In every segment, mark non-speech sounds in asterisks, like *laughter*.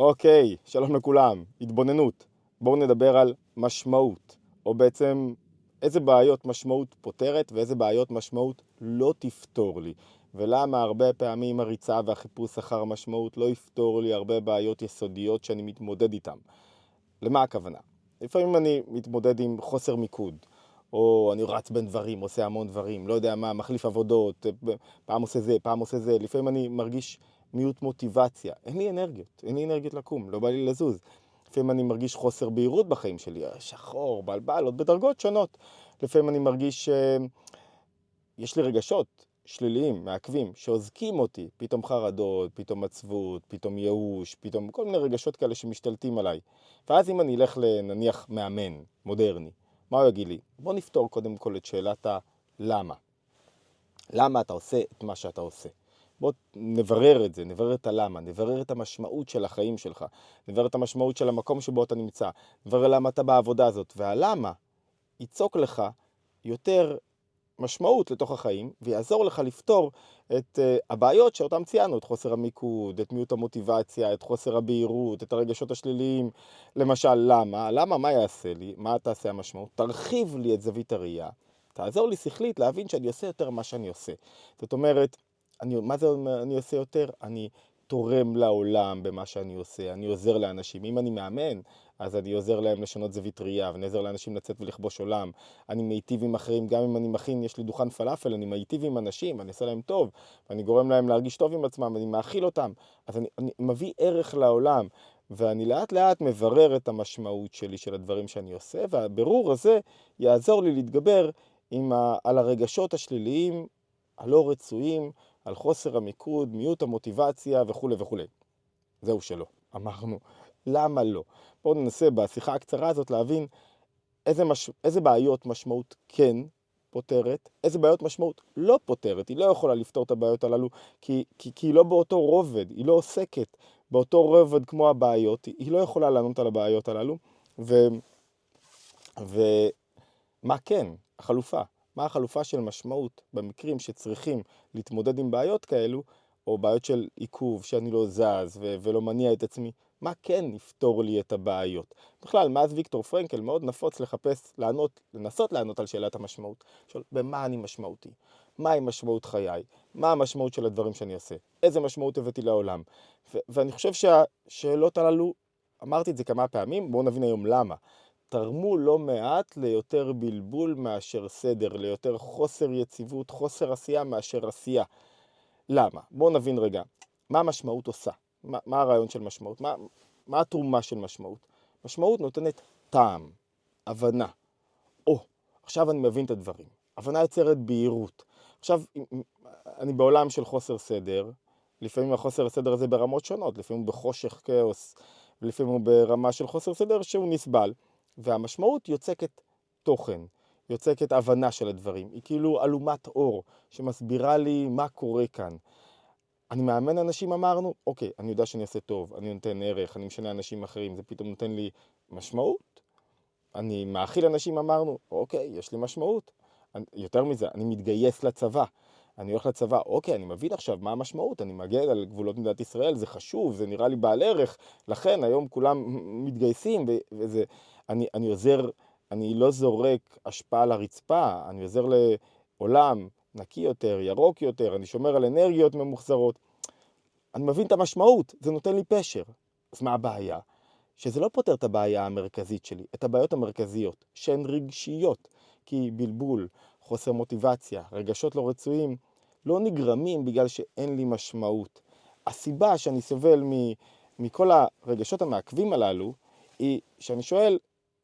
אוקיי, שלום לכולם, התבוננות. בואו נדבר על משמעות, או בעצם איזה בעיות משמעות פותרת ואיזה בעיות משמעות לא תפתור לי. ולמה הרבה פעמים הריצה והחיפוש אחר משמעות לא יפתור לי הרבה בעיות יסודיות שאני מתמודד איתן. למה הכוונה? לפעמים אני מתמודד עם חוסר מיקוד, או אני רץ בין דברים, עושה המון דברים, לא יודע מה, מחליף עבודות, פעם עושה זה, פעם עושה זה, לפעמים אני מרגיש מיעוט מוטיבציה, אין לי אנרגיות, אין לי אנרגיות לקום, לא בא לי לזוז. לפעמים אני מרגיש חוסר בהירות בחיים שלי, שחור, בלבל, עוד בדרגות שונות. לפעמים אני מרגיש שיש לי רגשות שליליים, מעכבים, שעוזקים אותי, פתאום חרדות, פתאום עצבות, פתאום ייאוש, פתאום כל מיני רגשות כאלה שמשתלטים עליי. ואז אם אני אלך לנניח מאמן מודרני, מה הוא יגיד לי? בוא נפתור קודם כל את שאלת הלמה. למה אתה עושה את מה שאתה עושה? בוא נברר את זה, נברר את הלמה, נברר את המשמעות של החיים שלך, נברר את המשמעות של המקום שבו אתה נמצא, נברר למה אתה בעבודה הזאת, והלמה ייצוק לך יותר משמעות לתוך החיים, ויעזור לך לפתור את uh, הבעיות שאותן ציינו, את חוסר המיקוד, את מיעוט המוטיבציה, את חוסר הבהירות, את הרגשות השליליים. למשל, למה? למה? מה יעשה לי? מה תעשה המשמעות? תרחיב לי את זווית הראייה, תעזור לי שכלית להבין שאני עושה יותר ממה שאני עושה. זאת אומרת, אני, מה זה אני עושה יותר? אני תורם לעולם במה שאני עושה, אני עוזר לאנשים. אם אני מאמן, אז אני עוזר להם לשנות זווית ראייה, ואני עוזר לאנשים לצאת ולכבוש עולם. אני מיטיב עם אחרים, גם אם אני מכין, יש לי דוכן פלאפל, אני מיטיב עם אנשים, אני עושה להם טוב, ואני גורם להם להרגיש טוב עם עצמם, אני מאכיל אותם. אז אני, אני מביא ערך לעולם, ואני לאט לאט מברר את המשמעות שלי, של הדברים שאני עושה, והבירור הזה יעזור לי להתגבר ה, על הרגשות השליליים הלא רצויים, על חוסר המיקוד, מיעוט המוטיבציה וכולי וכולי. זהו שלא. אמרנו, למה לא? בואו ננסה בשיחה הקצרה הזאת להבין איזה, מש... איזה בעיות משמעות כן פותרת, איזה בעיות משמעות לא פותרת. היא לא יכולה לפתור את הבעיות הללו כי, כי, כי היא לא באותו רובד, היא לא עוסקת באותו רובד כמו הבעיות, היא לא יכולה לענות על הבעיות הללו. ו... ומה כן? החלופה. מה החלופה של משמעות במקרים שצריכים להתמודד עם בעיות כאלו, או בעיות של עיכוב, שאני לא זז ו- ולא מניע את עצמי, מה כן יפתור לי את הבעיות? בכלל, מאז ויקטור פרנקל מאוד נפוץ לחפש, לענות, לנסות לענות על שאלת המשמעות. לשאול, במה אני משמעותי? מהי משמעות חיי? מה המשמעות של הדברים שאני עושה? איזה משמעות הבאתי לעולם? ו- ואני חושב שהשאלות הללו, אמרתי את זה כמה פעמים, בואו נבין היום למה. תרמו לא מעט ליותר בלבול מאשר סדר, ליותר חוסר יציבות, חוסר עשייה מאשר עשייה. למה? בואו נבין רגע, מה המשמעות עושה? מה, מה הרעיון של משמעות? מה, מה התרומה של משמעות? משמעות נותנת טעם, הבנה. או, עכשיו אני מבין את הדברים. הבנה יוצרת בהירות. עכשיו, אני בעולם של חוסר סדר, לפעמים החוסר הסדר הזה ברמות שונות, לפעמים בחושך כאוס, ולפעמים הוא ברמה של חוסר סדר שהוא נסבל. והמשמעות יוצקת תוכן, יוצקת הבנה של הדברים. היא כאילו אלומת אור שמסבירה לי מה קורה כאן. אני מאמן אנשים, אמרנו, אוקיי, אני יודע שאני אעשה טוב, אני נותן ערך, אני משנה אנשים אחרים, זה פתאום נותן לי משמעות. אני מאכיל אנשים, אמרנו, אוקיי, יש לי משמעות. אני, יותר מזה, אני מתגייס לצבא. אני הולך לצבא, אוקיי, אני מבין עכשיו מה המשמעות, אני מגן על גבולות מדינת ישראל, זה חשוב, זה נראה לי בעל ערך, לכן היום כולם מתגייסים, וזה, אני, אני עוזר, אני לא זורק השפעה על הרצפה, אני עוזר לעולם נקי יותר, ירוק יותר, אני שומר על אנרגיות ממוחזרות. אני מבין את המשמעות, זה נותן לי פשר. אז מה הבעיה? שזה לא פותר את הבעיה המרכזית שלי, את הבעיות המרכזיות, שהן רגשיות, כי בלבול, חוסר מוטיבציה, רגשות לא רצויים, לא נגרמים בגלל שאין לי משמעות. הסיבה שאני סובל מכל הרגשות המעכבים הללו, היא שאני שואל,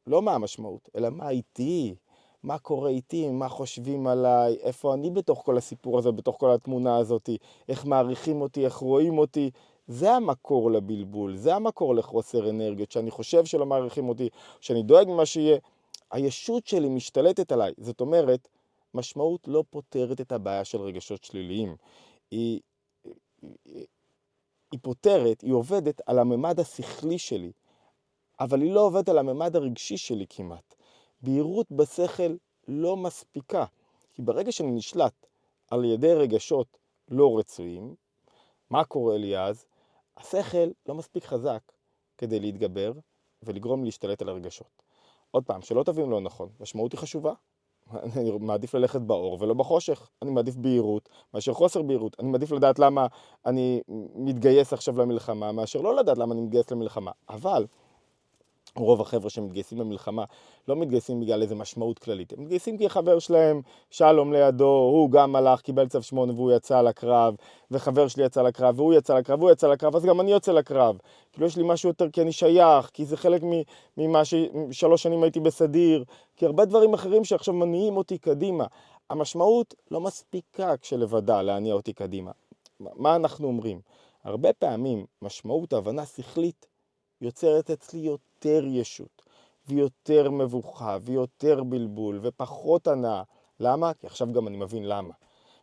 לא מה המשמעות, אלא מה איתי, מה קורה איתי, מה חושבים עליי, איפה אני בתוך כל הסיפור הזה, בתוך כל התמונה הזאת, איך מעריכים אותי, איך רואים אותי. זה המקור לבלבול, זה המקור לחוסר אנרגיות, שאני חושב שלא מעריכים אותי, שאני דואג ממה שיהיה. הישות שלי משתלטת עליי. זאת אומרת, משמעות לא פותרת את הבעיה של רגשות שליליים. היא, היא, היא פותרת, היא עובדת על הממד השכלי שלי, אבל היא לא עובדת על הממד הרגשי שלי כמעט. בהירות בשכל לא מספיקה, כי ברגע שאני נשלט על ידי רגשות לא רצויים, מה קורה לי אז? השכל לא מספיק חזק כדי להתגבר ולגרום להשתלט על הרגשות. עוד פעם, שלא תבין לא נכון, משמעות היא חשובה. אני מעדיף ללכת באור ולא בחושך. אני מעדיף בהירות מאשר חוסר בהירות. אני מעדיף לדעת למה אני מתגייס עכשיו למלחמה, מאשר לא לדעת למה אני מתגייס למלחמה. אבל רוב החבר'ה שמתגייסים למלחמה לא מתגייסים בגלל איזה משמעות כללית. הם מתגייסים כי חבר שלהם, שלום לידו, הוא גם הלך, קיבל צו שמונה והוא יצא לקרב, וחבר שלי יצא לקרב, והוא יצא לקרב, והוא יצא לקרב, אז גם אני יוצא לקרב. כאילו יש לי משהו יותר כי אני שייך, כי זה חלק ממה ששלוש שנים הייתי בסדיר, כי הרבה דברים אחרים שעכשיו מניעים אותי קדימה. המשמעות לא מספיקה כשלבדה להניע אותי קדימה. מה אנחנו אומרים? הרבה פעמים משמעות, הבנה שכלית, יוצרת אצלי יותר ישות, ויותר מבוכה, ויותר בלבול, ופחות הנאה. למה? כי עכשיו גם אני מבין למה.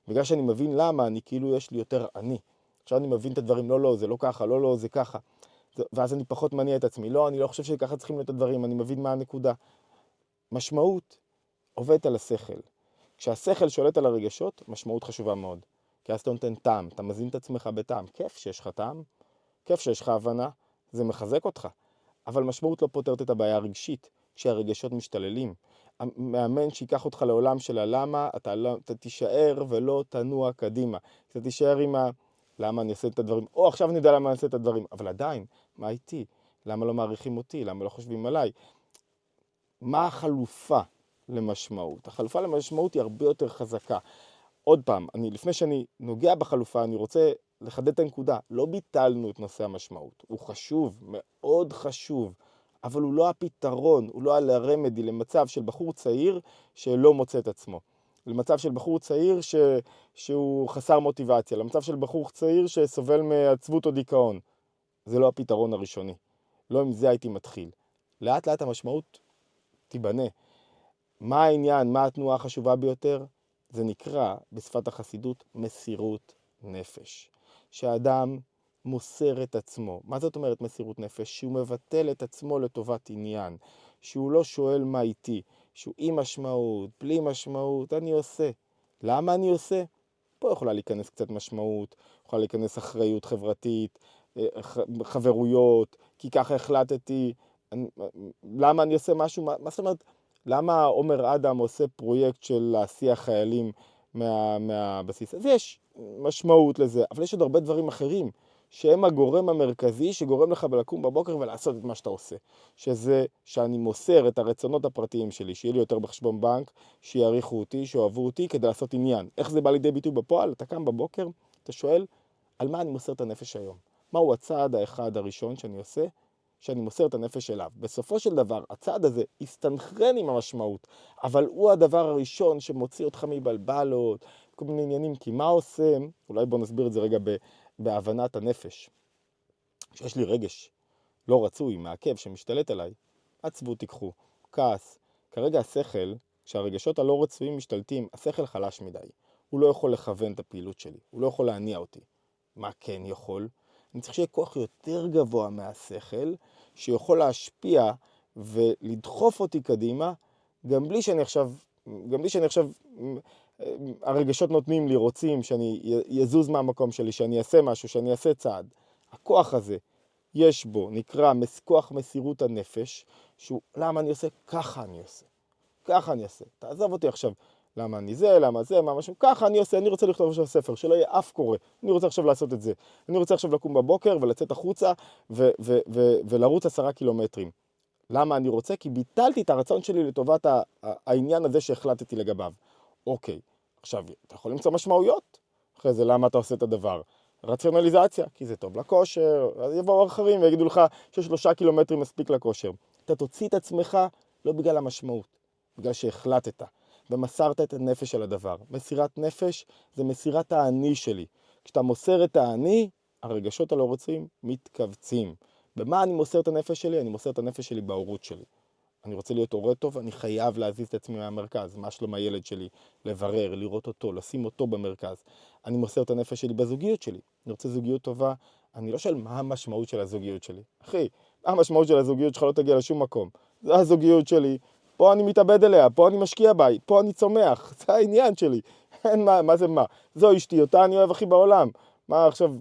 בגלל שאני מבין למה, אני כאילו יש לי יותר אני. עכשיו אני מבין את הדברים, לא, לא, זה לא ככה, לא, לא, זה ככה. ואז אני פחות מניע את עצמי. לא, אני לא חושב שככה צריכים להיות הדברים, אני מבין מה הנקודה. משמעות עובדת על השכל. כשהשכל שולט על הרגשות, משמעות חשובה מאוד. כי אז אתה נותן טעם, אתה מזין את עצמך בטעם. כיף שיש לך טעם, כיף שיש לך הבנה, זה מחזק אותך. אבל משמעות לא פותרת את הבעיה הרגשית, כשהרגשות משתוללים. המאמן שיקח אותך לעולם של הלמה, אתה, לא, אתה תישאר ולא תנוע קדימה. אתה תישאר עם ה... למה אני עושה את הדברים, או עכשיו אני יודע למה אני עושה את הדברים, אבל עדיין, מה איתי? למה לא מעריכים אותי? למה לא חושבים עליי? מה החלופה למשמעות? החלופה למשמעות היא הרבה יותר חזקה. עוד פעם, אני, לפני שאני נוגע בחלופה, אני רוצה לחדד את הנקודה. לא ביטלנו את נושא המשמעות. הוא חשוב, מאוד חשוב, אבל הוא לא הפתרון, הוא לא הרמדי למצב של בחור צעיר שלא מוצא את עצמו. למצב של בחור צעיר ש... שהוא חסר מוטיבציה, למצב של בחור צעיר שסובל מעצבות או דיכאון. זה לא הפתרון הראשוני. לא עם זה הייתי מתחיל. לאט לאט המשמעות תיבנה. מה העניין, מה התנועה החשובה ביותר? זה נקרא בשפת החסידות מסירות נפש. שהאדם מוסר את עצמו. מה זאת אומרת מסירות נפש? שהוא מבטל את עצמו לטובת עניין. שהוא לא שואל מה איתי. שהוא עם משמעות, בלי משמעות, אני עושה. למה אני עושה? פה יכולה להיכנס קצת משמעות, יכולה להיכנס אחריות חברתית, אה, חברויות, כי ככה החלטתי. אני, למה אני עושה משהו? מה, מה זאת אומרת? למה עומר אדם עושה פרויקט של להסיע חיילים מה, מהבסיס? אז יש משמעות לזה, אבל יש עוד הרבה דברים אחרים. שהם הגורם המרכזי שגורם לך לקום בבוקר ולעשות את מה שאתה עושה. שזה שאני מוסר את הרצונות הפרטיים שלי, שיהיה לי יותר בחשבון בנק, שיעריכו אותי, שאוהבו אותי, כדי לעשות עניין. איך זה בא לידי ביטוי בפועל? אתה קם בבוקר, אתה שואל, על מה אני מוסר את הנפש היום? מהו הצעד האחד הראשון שאני עושה? שאני מוסר את הנפש אליו. בסופו של דבר, הצעד הזה יסתנכרן עם המשמעות, אבל הוא הדבר הראשון שמוציא אותך מבלבלות, כל מיני עניינים, כי מה עושה, אולי בוא נסביר את זה רגע בהבנת הנפש. כשיש לי רגש לא רצוי, מעכב, שמשתלט עליי, עצבות תיקחו, כעס. כרגע השכל, כשהרגשות הלא רצויים משתלטים, השכל חלש מדי. הוא לא יכול לכוון את הפעילות שלי, הוא לא יכול להניע אותי. מה כן יכול? אני צריך שיהיה כוח יותר גבוה מהשכל, שיכול להשפיע ולדחוף אותי קדימה, גם בלי שאני עכשיו, גם בלי שאני עכשיו הרגשות נותנים לי, רוצים שאני יזוז מהמקום שלי, שאני אעשה משהו, שאני אעשה צעד. הכוח הזה, יש בו, נקרא כוח מסירות הנפש, שהוא למה אני עושה? ככה אני עושה. ככה אני אעשה. תעזוב אותי עכשיו, למה אני זה, למה זה, מה משהו, ככה אני עושה, אני רוצה לכתוב עכשיו ספר, שלא יהיה אף קורא. אני רוצה עכשיו לעשות את זה. אני רוצה עכשיו לקום בבוקר ולצאת החוצה ו- ו- ו- ולרוץ עשרה קילומטרים. למה אני רוצה? כי ביטלתי את הרצון שלי לטובת העניין הזה שהחלטתי לגביו. אוקיי, עכשיו, אתה יכול למצוא משמעויות אחרי זה, למה אתה עושה את הדבר. רציונליזציה, כי זה טוב לכושר, אז יבואו אחרים ויגידו לך ששלושה קילומטרים מספיק לכושר. אתה תוציא את עצמך לא בגלל המשמעות, בגלל שהחלטת ומסרת את הנפש על הדבר. מסירת נפש זה מסירת האני שלי. כשאתה מוסר את האני, הרגשות הלא רוצים מתכווצים. במה אני מוסר את הנפש שלי? אני מוסר את הנפש שלי בהורות שלי. אני רוצה להיות הורה טוב, אני חייב להזיז את עצמי מהמרכז. מה שלום הילד שלי? לברר, לראות אותו, לשים אותו במרכז. אני מוסר את הנפש שלי בזוגיות שלי. אני רוצה זוגיות טובה. אני לא שואל מה המשמעות של הזוגיות שלי. אחי, המשמעות של הזוגיות שלך לא תגיע לשום מקום. זו הזוגיות שלי, פה אני מתאבד אליה, פה אני משקיע בה, פה אני צומח, *laughs* זה העניין שלי. אין מה, מה זה מה. זו אשתי, אותה אני אוהב הכי בעולם. מה עכשיו,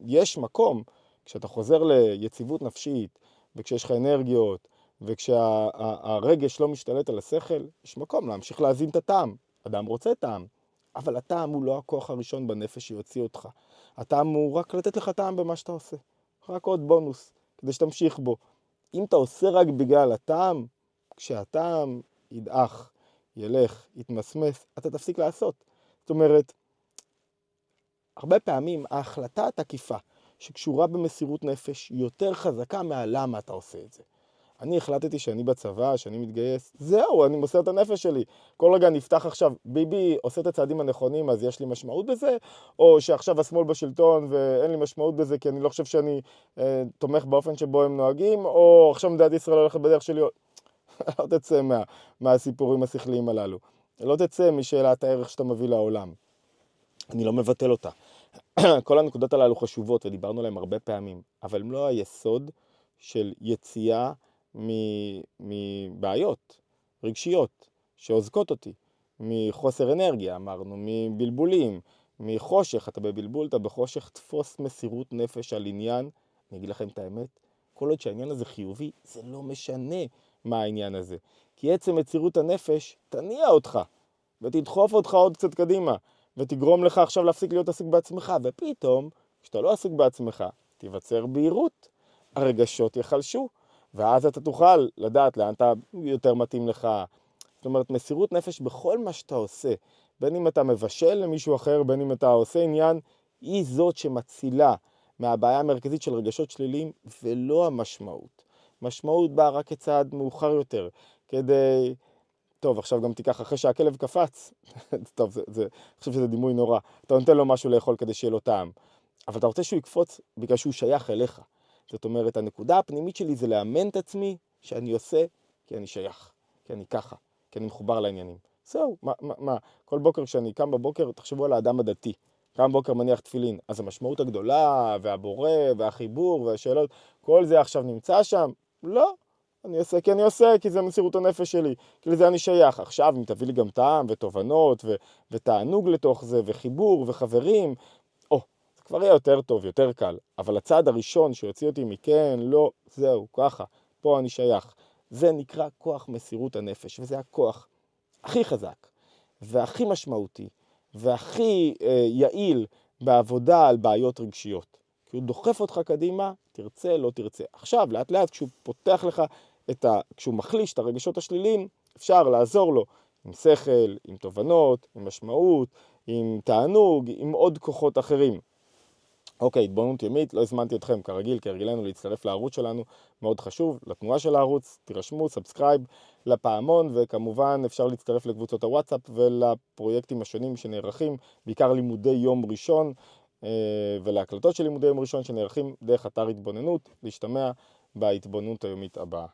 יש מקום, כשאתה חוזר ליציבות נפשית, וכשיש לך אנרגיות, וכשהרגש לא משתלט על השכל, יש מקום להמשיך להזין את הטעם. אדם רוצה טעם, אבל הטעם הוא לא הכוח הראשון בנפש שיוציא אותך. הטעם הוא רק לתת לך טעם במה שאתה עושה. רק עוד בונוס, כדי שתמשיך בו. אם אתה עושה רק בגלל הטעם, כשהטעם ידעך, ילך, יתמסמס, אתה תפסיק לעשות. זאת אומרת, הרבה פעמים ההחלטה התקיפה שקשורה במסירות נפש היא יותר חזקה מהלמה אתה עושה את זה. אני החלטתי שאני בצבא, שאני מתגייס, זהו, אני מוסר את הנפש שלי. כל רגע נפתח עכשיו, ביבי עושה את הצעדים הנכונים, אז יש לי משמעות בזה? או שעכשיו השמאל בשלטון ואין לי משמעות בזה כי אני לא חושב שאני אה, תומך באופן שבו הם נוהגים? או עכשיו מדינת ישראל הולכת בדרך שלי? *laughs* לא תצא מה, מהסיפורים השכליים הללו. לא תצא משאלת הערך שאתה מביא לעולם. אני לא מבטל אותה. *clears throat* כל הנקודות הללו חשובות ודיברנו עליהן הרבה פעמים, אבל הן לא היסוד של יציאה מבעיות רגשיות שאוזקות אותי, מחוסר אנרגיה, אמרנו, מבלבולים, מחושך, אתה בבלבול, אתה בחושך, תפוס מסירות נפש על עניין. אני אגיד לכם את האמת, כל עוד שהעניין הזה חיובי, זה לא משנה מה העניין הזה. כי עצם מצירות הנפש תניע אותך, ותדחוף אותך עוד קצת קדימה, ותגרום לך עכשיו להפסיק להיות עסוק בעצמך, ופתאום, כשאתה לא עסוק בעצמך, תיווצר בהירות, הרגשות יחלשו, ואז אתה תוכל לדעת לאן אתה יותר מתאים לך. זאת אומרת, מסירות נפש בכל מה שאתה עושה, בין אם אתה מבשל למישהו אחר, בין אם אתה עושה עניין, היא זאת שמצילה מהבעיה המרכזית של רגשות שליליים, ולא המשמעות. משמעות באה רק כצעד מאוחר יותר, כדי... טוב, עכשיו גם תיקח, אחרי שהכלב קפץ, *laughs* טוב, זה, זה, אני חושב שזה דימוי נורא, אתה נותן לו משהו לאכול כדי שיהיה לו טעם, אבל אתה רוצה שהוא יקפוץ בגלל שהוא שייך אליך. זאת אומרת, הנקודה הפנימית שלי זה לאמן את עצמי שאני עושה כי אני שייך, כי אני ככה, כי אני מחובר לעניינים. זהו, מה, מה, מה, כל בוקר כשאני קם בבוקר, תחשבו על האדם הדתי. קם בבוקר מניח תפילין, אז המשמעות הגדולה, והבורא, והחיבור, והשאלות, כל זה עכשיו נמצא שם? לא. אני עושה כי אני עושה, כי זה מסירות הנפש שלי, כי לזה אני שייך. עכשיו, אם תביא לי גם טעם ותובנות ו- ותענוג לתוך זה, וחיבור וחברים, או, זה כבר יהיה יותר טוב, יותר קל. אבל הצעד הראשון שיוציא אותי מכן, לא, זהו, ככה, פה אני שייך. זה נקרא כוח מסירות הנפש, וזה הכוח הכי חזק, והכי משמעותי, והכי אה, יעיל בעבודה על בעיות רגשיות. כי הוא דוחף אותך קדימה, תרצה, לא תרצה. עכשיו, לאט לאט, כשהוא פותח לך את ה... כשהוא מחליש את הרגשות השליליים, אפשר לעזור לו עם שכל, עם תובנות, עם משמעות, עם תענוג, עם עוד כוחות אחרים. אוקיי, התבוננות ימית, לא הזמנתי אתכם כרגיל, כהרגלנו להצטרף לערוץ שלנו, מאוד חשוב, לתנועה של הערוץ, תירשמו, subscribe לפעמון, וכמובן אפשר להצטרף לקבוצות הוואטסאפ ולפרויקטים השונים שנערכים, בעיקר לימודי יום ראשון, ולהקלטות של לימודי יום ראשון שנערכים דרך אתר התבוננות, להשתמע בהתבוננות היומית הבאה.